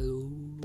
Hello.